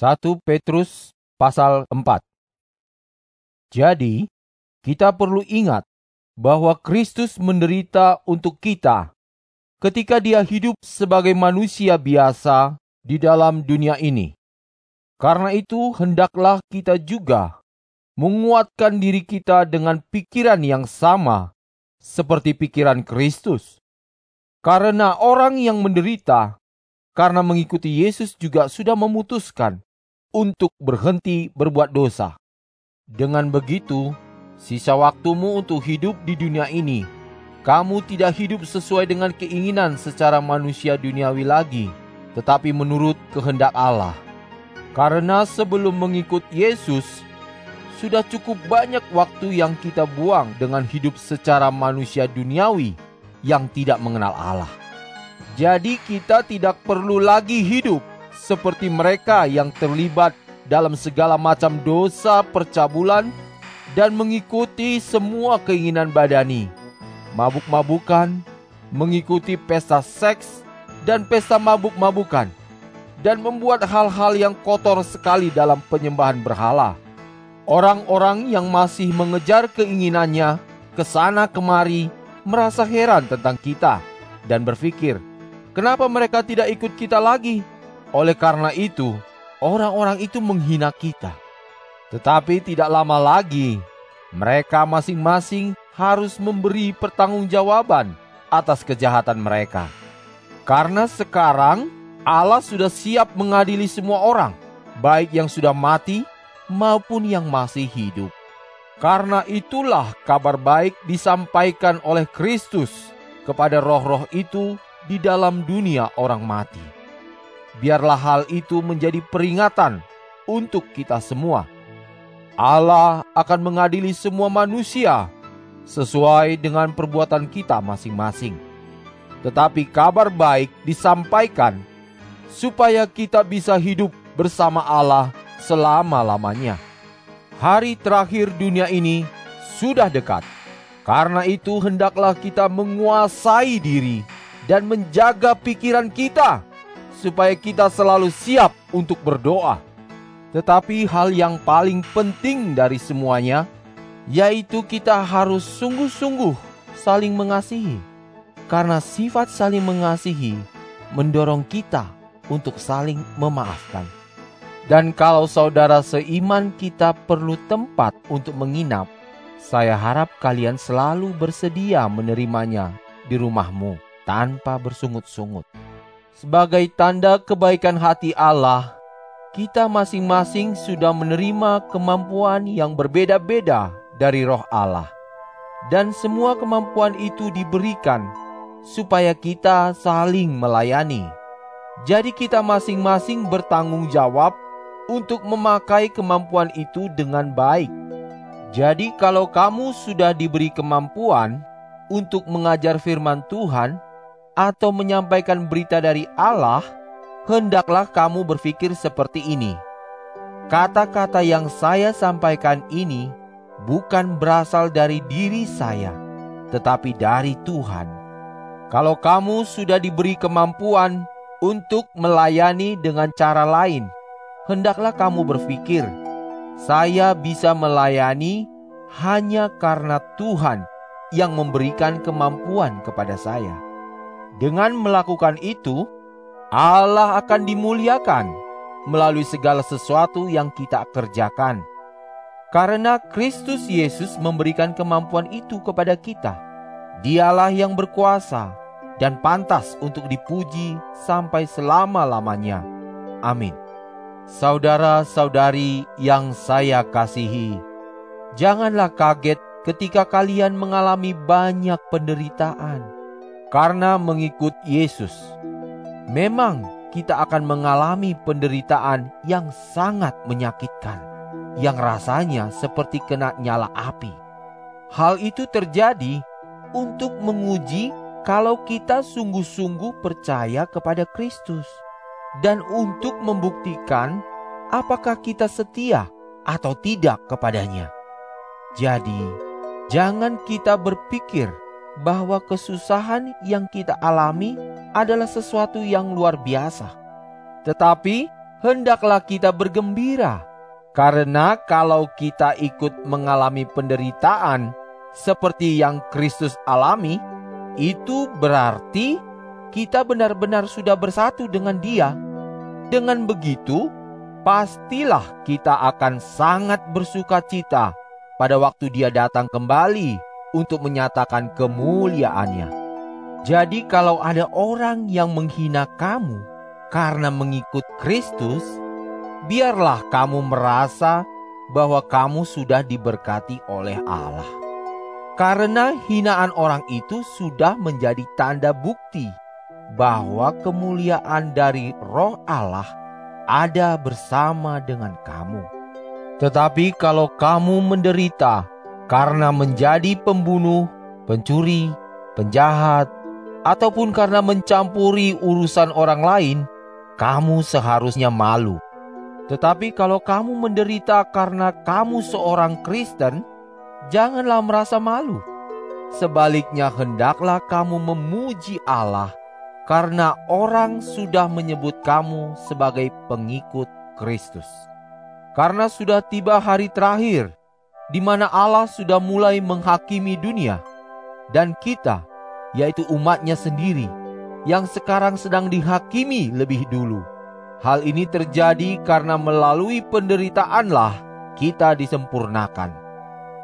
1 Petrus pasal 4 Jadi, kita perlu ingat bahwa Kristus menderita untuk kita ketika dia hidup sebagai manusia biasa di dalam dunia ini. Karena itu, hendaklah kita juga menguatkan diri kita dengan pikiran yang sama seperti pikiran Kristus. Karena orang yang menderita karena mengikuti Yesus juga sudah memutuskan untuk berhenti berbuat dosa. Dengan begitu, sisa waktumu untuk hidup di dunia ini, kamu tidak hidup sesuai dengan keinginan secara manusia duniawi lagi, tetapi menurut kehendak Allah. Karena sebelum mengikut Yesus, sudah cukup banyak waktu yang kita buang dengan hidup secara manusia duniawi yang tidak mengenal Allah. Jadi kita tidak perlu lagi hidup seperti mereka yang terlibat dalam segala macam dosa percabulan dan mengikuti semua keinginan badani, mabuk-mabukan, mengikuti pesta seks dan pesta mabuk-mabukan, dan membuat hal-hal yang kotor sekali dalam penyembahan berhala. Orang-orang yang masih mengejar keinginannya ke sana kemari merasa heran tentang kita dan berpikir, Kenapa mereka tidak ikut kita lagi? Oleh karena itu, orang-orang itu menghina kita. Tetapi tidak lama lagi, mereka masing-masing harus memberi pertanggungjawaban atas kejahatan mereka. Karena sekarang Allah sudah siap mengadili semua orang, baik yang sudah mati maupun yang masih hidup. Karena itulah kabar baik disampaikan oleh Kristus kepada roh-roh itu di dalam dunia orang mati. Biarlah hal itu menjadi peringatan untuk kita semua. Allah akan mengadili semua manusia sesuai dengan perbuatan kita masing-masing. Tetapi kabar baik disampaikan supaya kita bisa hidup bersama Allah selama-lamanya. Hari terakhir dunia ini sudah dekat. Karena itu hendaklah kita menguasai diri dan menjaga pikiran kita supaya kita selalu siap untuk berdoa. Tetapi hal yang paling penting dari semuanya yaitu kita harus sungguh-sungguh saling mengasihi. Karena sifat saling mengasihi mendorong kita untuk saling memaafkan. Dan kalau saudara seiman kita perlu tempat untuk menginap, saya harap kalian selalu bersedia menerimanya di rumahmu tanpa bersungut-sungut. Sebagai tanda kebaikan hati Allah, kita masing-masing sudah menerima kemampuan yang berbeda-beda dari Roh Allah, dan semua kemampuan itu diberikan supaya kita saling melayani. Jadi, kita masing-masing bertanggung jawab untuk memakai kemampuan itu dengan baik. Jadi, kalau kamu sudah diberi kemampuan untuk mengajar firman Tuhan, atau menyampaikan berita dari Allah, hendaklah kamu berpikir seperti ini. Kata-kata yang saya sampaikan ini bukan berasal dari diri saya, tetapi dari Tuhan. Kalau kamu sudah diberi kemampuan untuk melayani dengan cara lain, hendaklah kamu berpikir, "Saya bisa melayani hanya karena Tuhan yang memberikan kemampuan kepada saya." Dengan melakukan itu, Allah akan dimuliakan melalui segala sesuatu yang kita kerjakan. Karena Kristus Yesus memberikan kemampuan itu kepada kita. Dialah yang berkuasa dan pantas untuk dipuji sampai selama-lamanya. Amin. Saudara-saudari yang saya kasihi, janganlah kaget ketika kalian mengalami banyak penderitaan karena mengikut Yesus. Memang kita akan mengalami penderitaan yang sangat menyakitkan, yang rasanya seperti kena nyala api. Hal itu terjadi untuk menguji kalau kita sungguh-sungguh percaya kepada Kristus, dan untuk membuktikan apakah kita setia atau tidak kepadanya. Jadi, jangan kita berpikir bahwa kesusahan yang kita alami adalah sesuatu yang luar biasa. Tetapi hendaklah kita bergembira. Karena kalau kita ikut mengalami penderitaan seperti yang Kristus alami, itu berarti kita benar-benar sudah bersatu dengan Dia. Dengan begitu, pastilah kita akan sangat bersuka cita pada waktu Dia datang kembali untuk menyatakan kemuliaannya. Jadi, kalau ada orang yang menghina kamu karena mengikut Kristus, biarlah kamu merasa bahwa kamu sudah diberkati oleh Allah. Karena hinaan orang itu sudah menjadi tanda bukti bahwa kemuliaan dari Roh Allah ada bersama dengan kamu. Tetapi kalau kamu menderita karena menjadi pembunuh, pencuri, penjahat, ataupun karena mencampuri urusan orang lain, kamu seharusnya malu tetapi kalau kamu menderita karena kamu seorang Kristen, janganlah merasa malu. Sebaliknya hendaklah kamu memuji Allah karena orang sudah menyebut kamu sebagai pengikut Kristus. Karena sudah tiba hari terakhir di mana Allah sudah mulai menghakimi dunia dan kita, yaitu umatnya sendiri, yang sekarang sedang dihakimi lebih dulu. Hal ini terjadi karena melalui penderitaanlah kita disempurnakan.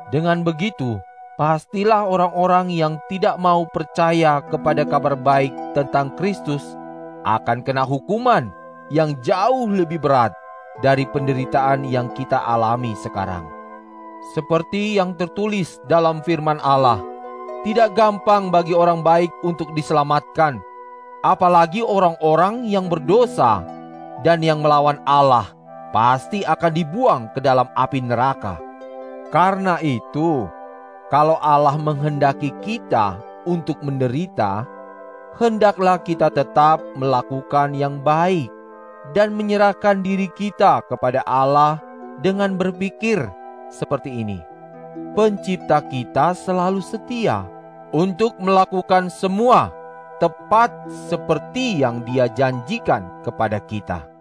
Dengan begitu, pastilah orang-orang yang tidak mau percaya kepada kabar baik tentang Kristus akan kena hukuman yang jauh lebih berat dari penderitaan yang kita alami sekarang. Seperti yang tertulis dalam firman Allah, tidak gampang bagi orang baik untuk diselamatkan, apalagi orang-orang yang berdosa dan yang melawan Allah pasti akan dibuang ke dalam api neraka. Karena itu, kalau Allah menghendaki kita untuk menderita, hendaklah kita tetap melakukan yang baik dan menyerahkan diri kita kepada Allah dengan berpikir seperti ini. Pencipta kita selalu setia untuk melakukan semua tepat seperti yang Dia janjikan kepada kita.